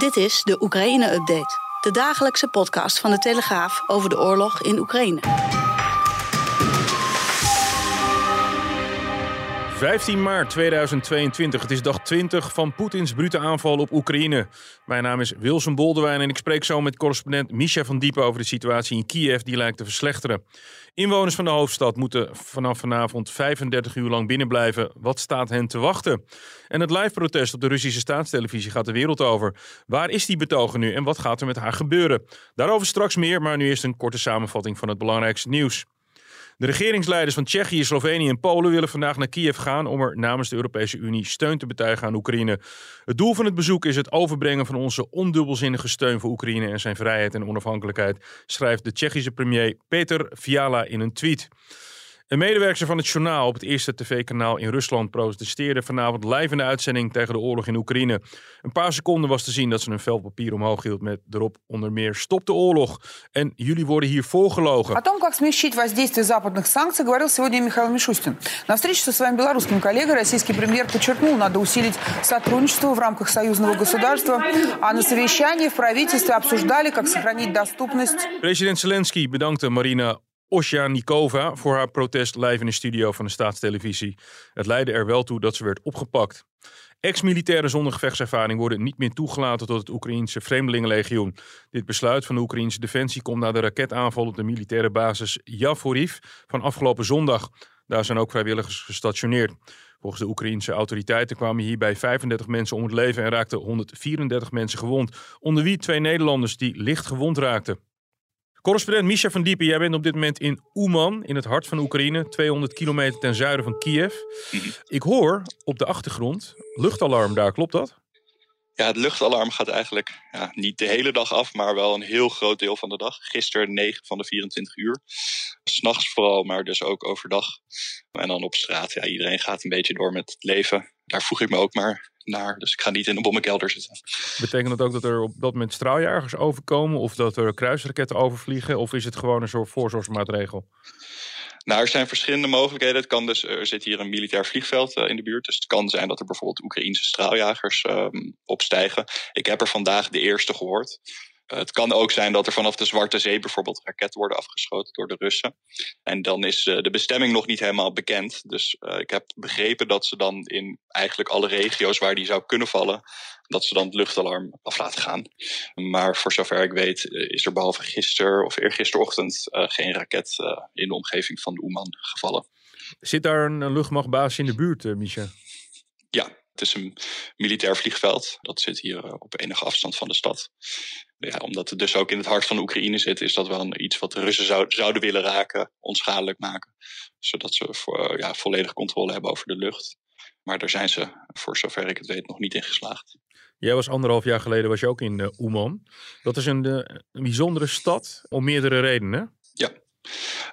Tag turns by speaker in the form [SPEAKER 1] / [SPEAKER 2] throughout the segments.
[SPEAKER 1] Dit is de Oekraïne-update. De dagelijkse podcast van de Telegraaf over de oorlog in Oekraïne.
[SPEAKER 2] 15 maart 2022. Het is dag 20 van Poetins brute aanval op Oekraïne. Mijn naam is Wilson Boldewijn en ik spreek zo met correspondent Misha van Diepen over de situatie in Kiev die lijkt te verslechteren. Inwoners van de hoofdstad moeten vanaf vanavond 35 uur lang binnenblijven. Wat staat hen te wachten? En het live protest op de Russische staatstelevisie gaat de wereld over. Waar is die betogen nu en wat gaat er met haar gebeuren? Daarover straks meer, maar nu eerst een korte samenvatting van het belangrijkste nieuws. De regeringsleiders van Tsjechië, Slovenië en Polen willen vandaag naar Kiev gaan om er namens de Europese Unie steun te betuigen aan Oekraïne. Het doel van het bezoek is het overbrengen van onze ondubbelzinnige steun voor Oekraïne en zijn vrijheid en onafhankelijkheid, schrijft de Tsjechische premier Peter Fiala in een tweet. Een medewerker van het journaal op het eerste tv-kanaal in Rusland protesteerde vanavond live in de uitzending tegen de oorlog in Oekraïne. Een paar seconden was te zien dat ze een vel papier omhoog hield met erop onder meer stop de oorlog en jullie worden hier voorgelogen.
[SPEAKER 3] О том, как смягчить воздействие западных санкций, говорил сегодня Михаил Мишустин. На встрече со своим белорусским коллегой российский премьер подчеркнул, надо усилить сотрудничество в рамках союзного государства, а на совещании в правительстве обсуждали, как сохранить доступность.
[SPEAKER 2] President Zelensky bedankte Marina Osjanikova voor haar protest live in de studio van de staatstelevisie. Het leidde er wel toe dat ze werd opgepakt. Ex-militairen zonder gevechtservaring worden niet meer toegelaten tot het Oekraïense Vreemdelingenlegioen. Dit besluit van de Oekraïense Defensie komt na de raketaanval op de militaire basis Yavoriv van afgelopen zondag. Daar zijn ook vrijwilligers gestationeerd. Volgens de Oekraïense autoriteiten kwamen hierbij 35 mensen om het leven en raakten 134 mensen gewond, onder wie twee Nederlanders die licht gewond raakten. Correspondent Misha van Diepen, jij bent op dit moment in Uman, in het hart van Oekraïne, 200 kilometer ten zuiden van Kiev. Ik hoor op de achtergrond luchtalarm daar, klopt dat?
[SPEAKER 4] Ja, het luchtalarm gaat eigenlijk ja, niet de hele dag af, maar wel een heel groot deel van de dag. Gisteren 9 van de 24 uur. S'nachts vooral, maar dus ook overdag. En dan op straat, ja, iedereen gaat een beetje door met het leven. Daar voeg ik me ook maar naar. Dus ik ga niet in een bommenkelder zitten.
[SPEAKER 2] Betekent dat ook dat er op dat moment straaljagers overkomen? Of dat er kruisraketten overvliegen? Of is het gewoon een soort voorzorgsmaatregel?
[SPEAKER 4] Nou, er zijn verschillende mogelijkheden. Het kan dus, er zit hier een militair vliegveld uh, in de buurt. Dus het kan zijn dat er bijvoorbeeld Oekraïnse straaljagers um, opstijgen. Ik heb er vandaag de eerste gehoord. Het kan ook zijn dat er vanaf de Zwarte Zee bijvoorbeeld raketten worden afgeschoten door de Russen. En dan is uh, de bestemming nog niet helemaal bekend. Dus ik heb begrepen dat ze dan in eigenlijk alle regio's waar die zou kunnen vallen, dat ze dan het luchtalarm af laten gaan. Maar voor zover ik weet is er behalve gisteren of eergisterochtend uh, geen raket in de omgeving van de Oeman gevallen.
[SPEAKER 2] Zit daar een luchtmachtbasis in de buurt, Micha?
[SPEAKER 4] Ja, het is een militair vliegveld. Dat zit hier op enige afstand van de stad. Ja, omdat het dus ook in het hart van de Oekraïne zit, is dat wel een, iets wat de Russen zou, zouden willen raken, onschadelijk maken. Zodat ze voor, ja, volledige controle hebben over de lucht. Maar daar zijn ze, voor zover ik het weet, nog niet in geslaagd.
[SPEAKER 2] Jij was anderhalf jaar geleden was je ook in uh, Oeman. Dat is een, een, bijzondere stad om meerdere redenen.
[SPEAKER 4] Ja.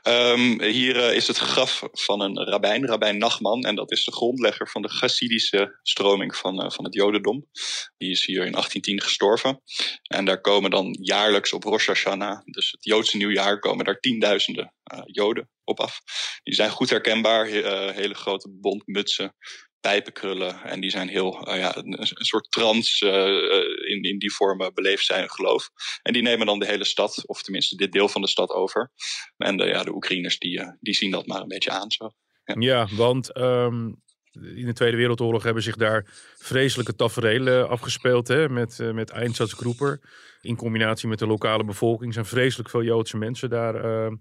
[SPEAKER 4] Um, hier uh, is het graf van een rabbijn, rabbijn Nachman. En dat is de grondlegger van de Hasidische stroming van, van het Jodendom. Die is hier in 1810 gestorven. En daar komen dan jaarlijks op Rosh Hashanah, dus het Joodse nieuwjaar, komen daar tienduizenden Joden op af. Die zijn goed herkenbaar, hele grote bontmutsen pijpenkrullen. En die zijn heel, ja, een, soort trance uh, in, in die vormen beleefd zijn geloof. En die nemen dan de hele stad, of tenminste dit deel van de stad over. En de, ja, de Oekraïners die, uh, die zien dat maar een beetje aan zo.
[SPEAKER 2] Ja, want um, in de Tweede Wereldoorlog hebben zich daar vreselijke tafereelen afgespeeld. Hè, met, met Einsatzgroeper. In combinatie met de lokale bevolking zijn vreselijk veel Joodse mensen daar ehm,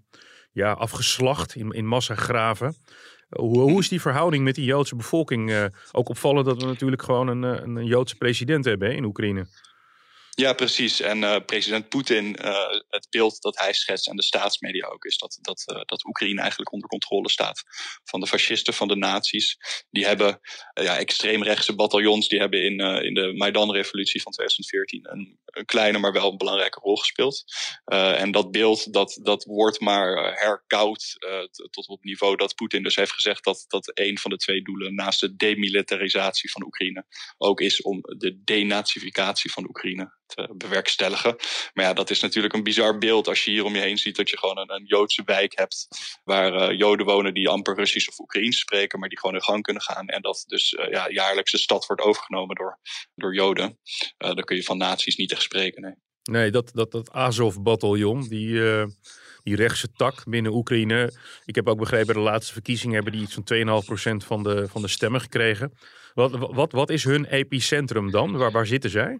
[SPEAKER 2] ja, afgeslacht in, in massagraven. Hoe, hoe, is die verhouding met die Joodse bevolking? Ook opvallend dat we natuurlijk gewoon een, een Joodse president hebben in Oekraïne.
[SPEAKER 4] Ja, precies. En uh, president Poetin, uh, het beeld dat hij schetst en de staatsmedia ook, is dat, dat, uh, dat Oekraïne eigenlijk onder controle staat van de fascisten, van de nazi's. Die hebben ja, extreemrechtse bataljons, die hebben in, in de Maidan-revolutie van 2014 een, een, kleine, maar wel een belangrijke rol gespeeld. en dat beeld, dat, dat wordt maar herkoud tot op het niveau dat Poetin dus heeft gezegd dat, dat een van de twee doelen naast de demilitarisatie van Oekraïne ook is om de denazificatie van Oekraïne te bewerkstelligen. Maar ja, dat is natuurlijk een bizar beeld als je hier om je heen ziet dat je gewoon een, een Joodse wijk hebt waar uh, Joden wonen die amper Russisch of Oekraïens spreken, maar die gewoon in gang kunnen gaan. En dat dus uh, ja, jaarlijks de stad wordt overgenomen door, door Joden. Dan kun je van naties niet echt spreken. Nee,
[SPEAKER 2] nee dat, dat, dat Azov-bataljon, die die rechtse tak binnen Oekraïne. Ik heb ook begrepen, de laatste verkiezingen hebben die iets van 2,5% van de, van de stemmen gekregen. Wat, wat, wat is hun epicentrum dan? Waar, waar zitten zij?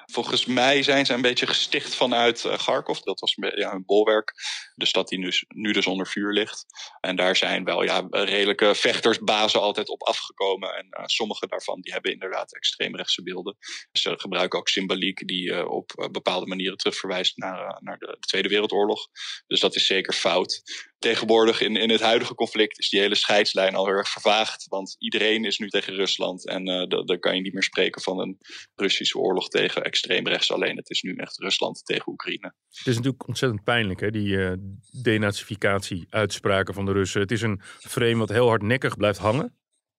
[SPEAKER 4] Volgens mij zijn ze een beetje gesticht vanuit uh, Kharkov. Dat was ja, hun bolwerk. De stad die nu, nu dus onder vuur ligt. En daar zijn wel ja, redelijke vechtersbazen altijd op afgekomen. En uh, sommige daarvan die hebben inderdaad extreemrechtse beelden. Ze gebruiken ook symboliek die uh, op bepaalde manieren terugverwijst naar, naar de, de, Tweede Wereldoorlog. Dus dat is zeker fout. Tegenwoordig in, in het huidige conflict is die hele scheidslijn al erg vervaagd. Want iedereen is nu tegen Rusland. En dan kan je niet meer spreken van een Russische oorlog tegen extreem rechts. Alleen het is nu echt Rusland tegen Oekraïne.
[SPEAKER 2] Het is natuurlijk ontzettend pijnlijk, hè, die uh, denazificatie-uitspraken van de Russen. Het is een frame wat heel hardnekkig blijft hangen.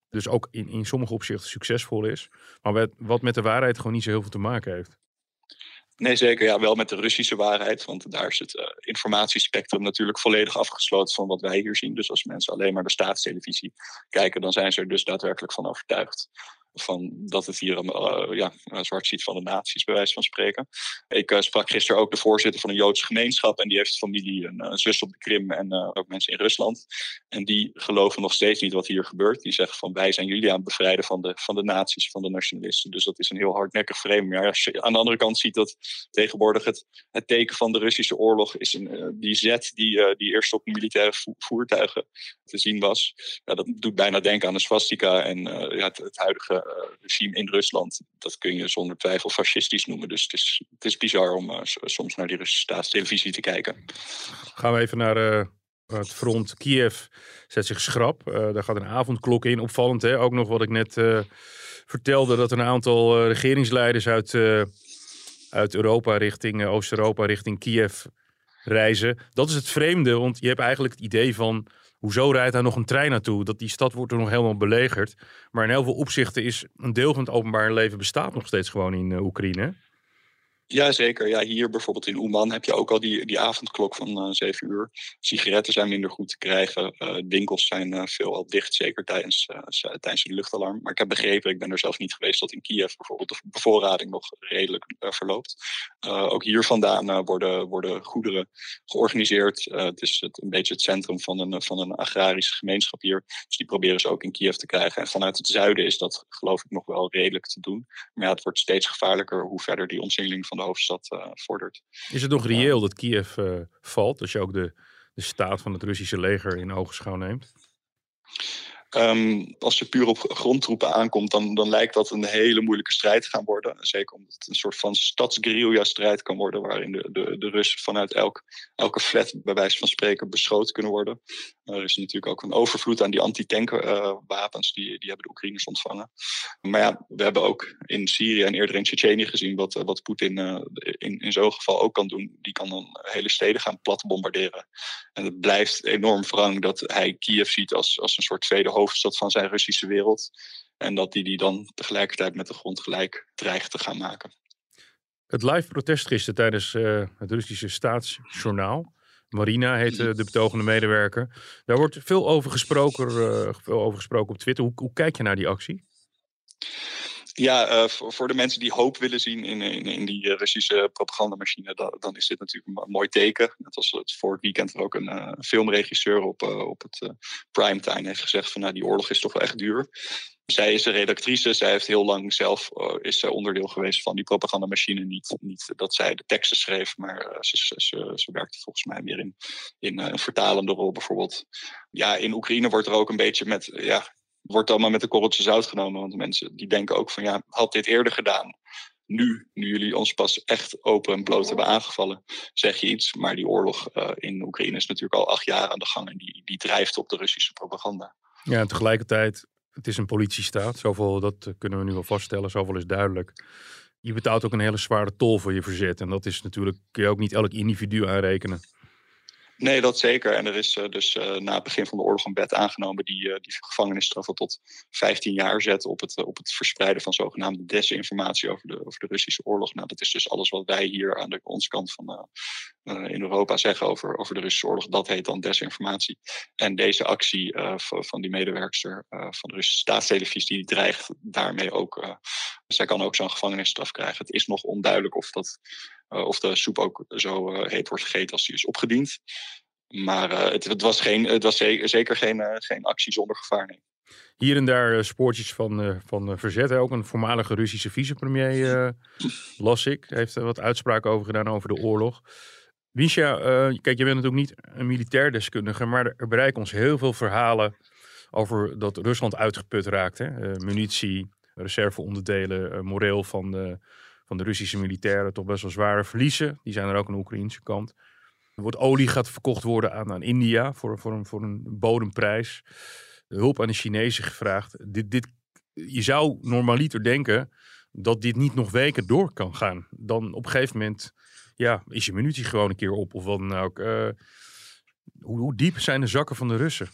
[SPEAKER 2] Dus ook in, in sommige opzichten succesvol is. Maar wat met de waarheid gewoon niet zo heel veel te maken heeft.
[SPEAKER 4] Nee, zeker. Ja, wel met de Russische waarheid. Want daar is het uh, informatiespectrum natuurlijk volledig afgesloten van wat wij hier zien. Dus als mensen alleen maar de staatstelevisie kijken, dan zijn ze er dus daadwerkelijk van overtuigd van dat het hier uh, ja, zwart ziet van de naties, bij wijze van spreken. Ik uh, sprak gisteren ook de voorzitter van een Joodse gemeenschap en die heeft familie, een, een zus op de Krim en ook mensen in Rusland. En die geloven nog steeds niet wat hier gebeurt. Die zeggen van wij zijn jullie aan het bevrijden van de, van de naties, van de nationalisten. Dus dat is een heel hardnekkig frame. Maar als je aan de andere kant ziet dat tegenwoordig het, het teken van de Russische oorlog is een, die zet die, die eerst op militaire voertuigen te zien was. Ja, dat doet bijna denken aan de swastika en ja, het, huidige regime in Rusland. Dat kun je zonder twijfel fascistisch noemen. Dus het is, het is bizar om uh, soms naar die Russische staatstelevisie te kijken.
[SPEAKER 2] Gaan we even naar uh, het front. Kiev zet zich schrap. daar gaat een avondklok in. Opvallend hè. Ook nog wat ik net vertelde. Dat een aantal regeringsleiders uit, uit Europa richting Oost-Europa richting Kiev reizen. Dat is het vreemde. Want je hebt eigenlijk het idee van Hoezo rijdt daar nog een trein naartoe? Dat die stad wordt er nog helemaal belegerd. Maar in heel veel opzichten is een deel van het openbaar leven bestaat nog steeds gewoon in uh, Oekraïne.
[SPEAKER 4] Ja, zeker. Ja, hier bijvoorbeeld in Oeman heb je ook al die, die avondklok van eh, 7 uur. Sigaretten zijn minder goed te krijgen. Uh, winkels zijn uh, veelal dicht, zeker tijdens, tijdens de luchtalarm. Maar ik heb begrepen, ik ben er zelf niet geweest, dat in Kiev bijvoorbeeld de bevoorrading nog redelijk verloopt. ook hier vandaan worden, worden goederen georganiseerd. het is het, een beetje het centrum van een, van een agrarische gemeenschap hier. Dus die proberen ze ook in Kiev te krijgen. En vanuit het zuiden is dat geloof ik nog wel redelijk te doen. Maar het wordt steeds gevaarlijker hoe verder die omsingeling van de hoofdstad uh, vordert.
[SPEAKER 2] Is het nog reëel dat Kiev uh, valt, als je ook de, de staat van het Russische leger in ogenschouw neemt?
[SPEAKER 4] Um, als je puur op grondtroepen aankomt, dan, dan lijkt dat een hele moeilijke strijd te gaan worden. Zeker omdat het een soort van stadsguerrilla-strijd kan worden, waarin de, de, de Russen vanuit elk, elke flat, bij wijze van spreken, beschoten kunnen worden. Er is natuurlijk ook een overvloed aan die anti-tankwapens, uh, die, die hebben de Oekraïners ontvangen. Maar ja, we hebben ook in Syrië en eerder in Tsjetsjenië gezien wat, wat Poetin uh, in, in zo'n geval ook kan doen. Die kan dan hele steden gaan plat bombarderen. En het blijft enorm wrang dat hij Kiev ziet als, als een soort tweede hoofdstad van zijn Russische wereld. En dat hij die dan tegelijkertijd met de grond gelijk dreigt te gaan maken.
[SPEAKER 2] Het live protest gisteren tijdens het Russische staatsjournaal. Marina heet de betogende medewerker. Daar wordt veel over gesproken, uh, veel over gesproken op Twitter. Hoe, hoe kijk je naar die actie?
[SPEAKER 4] ja, uh, voor, de mensen die hoop willen zien in, in, in die Russische propagandamachine, dan, dan is dit natuurlijk een, mooi teken. Net als het voor het weekend er ook een uh, filmregisseur op, op het primetime heeft gezegd van nou, die oorlog is toch wel echt duur. Zij is een redactrice, zij heeft heel lang zelf is zij onderdeel geweest van die propagandamachine. Niet, niet dat zij de teksten schreef, maar ze, ze, ze, ze werkte volgens mij meer in, in een vertalende rol bijvoorbeeld. Ja, in Oekraïne wordt er ook een beetje met ja, wordt allemaal met een korreltje zout genomen. Want mensen die denken ook van ja, had dit eerder gedaan, nu, nu jullie ons pas echt open en bloot hebben aangevallen, zeg je iets. Maar die oorlog in Oekraïne is natuurlijk al acht jaar aan de gang en die, die drijft op de Russische propaganda.
[SPEAKER 2] Ja, en tegelijkertijd, het is een politiestaat. Zoveel, dat kunnen we nu wel vaststellen, zoveel is duidelijk je betaalt ook een hele zware tol voor je verzet. En dat is natuurlijk, kun je ook niet elk individu aanrekenen.
[SPEAKER 4] Nee, dat zeker. En er is uh, dus uh, na het begin van de oorlog een wet aangenomen die, uh, die gevangenisstraffen tot 15 jaar zet op het, op het verspreiden van zogenaamde desinformatie over de, over de Russische oorlog. Nou, dat is dus alles wat wij hier aan de onze kant van in Europa zeggen over, over de Russische oorlog. Dat heet dan desinformatie. En deze actie van die medewerkster van de Russische staatstelevisie, die dreigt daarmee ook. zij kan ook zo'n gevangenisstraf krijgen. Het is nog onduidelijk of dat of de soep ook zo uh, heet wordt gegeten als die is opgediend. Maar uh, het, het, was, geen, het was zeker, zeker geen, geen actie zonder gevaar. Nee.
[SPEAKER 2] Hier en daar spoortjes van, van verzet. Ook een voormalige Russische vicepremier, las ik, heeft er wat uitspraken over gedaan over de oorlog. Misha, kijk, je bent natuurlijk niet een militair deskundige, maar er bereiken ons heel veel verhalen over dat Rusland uitgeput raakt. Hè? munitie, reserveonderdelen, moreel van de van de Russische militairen toch best wel zware verliezen. Die zijn er ook aan de Oekraïnse kant. Er wordt olie gaat verkocht worden aan, aan India voor, voor, een, voor een bodemprijs. De hulp aan de Chinezen gevraagd. Dit, dit, je zou normaliter denken dat dit niet nog weken door kan gaan. Dan op een gegeven moment ja, is je munitie gewoon een keer op. Of wat dan ook. Uh, hoe, hoe diep zijn de zakken van de Russen?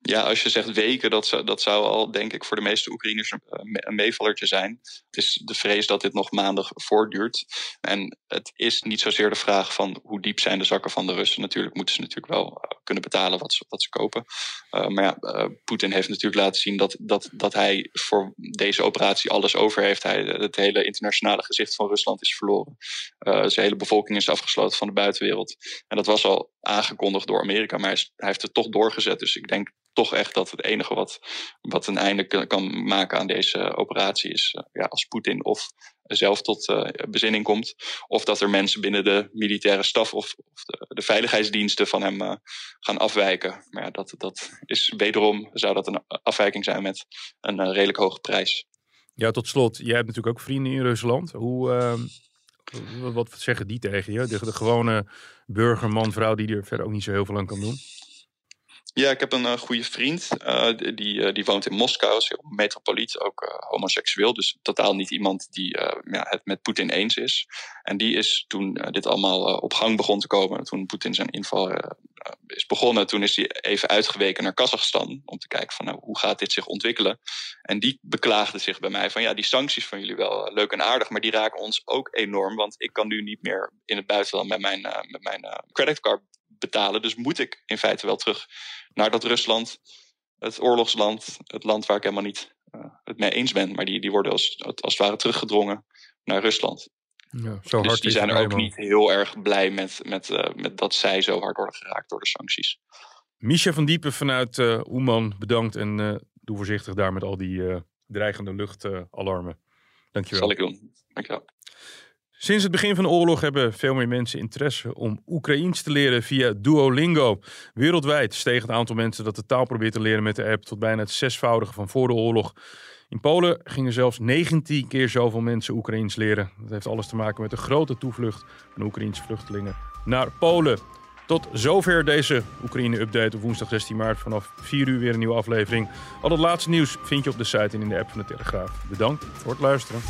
[SPEAKER 4] Ja, als je zegt weken, dat zou, dat zou al, denk ik, voor de meeste Oekraïners een meevallertje zijn. Het is de vrees dat dit nog maanden voortduurt. En het is niet zozeer de vraag van hoe diep zijn de zakken van de Russen. Natuurlijk moeten ze natuurlijk wel eh, kunnen betalen wat ze, wat ze kopen. Uh, maar ja, uh, Poetin heeft natuurlijk laten zien dat, dat, dat hij voor deze operatie alles over heeft. Hij, het hele internationale gezicht van Rusland is verloren. zijn hele bevolking is afgesloten van de buitenwereld. En dat was al aangekondigd door Amerika, maar hij, hij heeft het toch doorgezet. Dus ik denk toch echt dat het enige wat, wat een einde kan maken aan deze operatie is uh, ja, als Poetin of zelf tot uh, bezinning komt. Of dat er mensen binnen de militaire staf of, of de, veiligheidsdiensten van hem uh, gaan afwijken. Maar ja, dat, dat is wederom, zou dat een afwijking zijn met een redelijk hoge prijs.
[SPEAKER 2] Ja, tot slot, jij hebt natuurlijk ook vrienden in Rusland. Hoe, ehm, wat zeggen die tegen je? De, de gewone burgerman, vrouw die er verder ook niet zo heel veel aan kan doen?
[SPEAKER 4] Ja, ik heb een uh, goede vriend. Uh, die, uh, die woont in Moskou, is heel metropoliet, ook homoseksueel. Dus totaal niet iemand die ja, het met Poetin eens is. En die is toen dit allemaal op gang begon te komen, toen Poetin zijn inval is begonnen, toen is hij even uitgeweken naar Kazachstan om te kijken van nou, hoe gaat dit zich ontwikkelen. En die beklaagde zich bij mij van ja, die sancties van jullie wel leuk en aardig, maar die raken ons ook enorm, want ik kan nu niet meer in het buitenland met mijn, met mijn creditcard betalen. Dus moet ik in feite wel terug naar dat Rusland, het oorlogsland, het land waar ik helemaal niet uh, het mee eens ben. Maar die, die worden als, als het ware teruggedrongen naar Rusland. Ja, zo dus die zijn er ook niet heel erg blij met, met, uh, met dat zij zo hard worden geraakt door de sancties.
[SPEAKER 2] Misha van Diepen vanuit uh, Oeman, bedankt en uh, doe voorzichtig daar met al die dreigende luchtalarmen. Dankjewel.
[SPEAKER 4] Zal ik doen. Dankjewel.
[SPEAKER 2] Sinds het begin van de oorlog hebben veel meer mensen interesse om Oekraïens te leren via Duolingo. Wereldwijd steeg het aantal mensen dat de taal probeert te leren met de app tot bijna het zesvoudige van voor de oorlog. In Polen gingen zelfs 19 keer zoveel mensen Oekraïens leren. Dat heeft alles te maken met de grote toevlucht van Oekraïense vluchtelingen naar Polen. Tot zover deze Oekraïne-update op woensdag 16 maart. Vanaf 4 uur weer een nieuwe aflevering. Al het laatste nieuws vind je op de site en in de app van de Telegraaf. Bedankt voor het luisteren.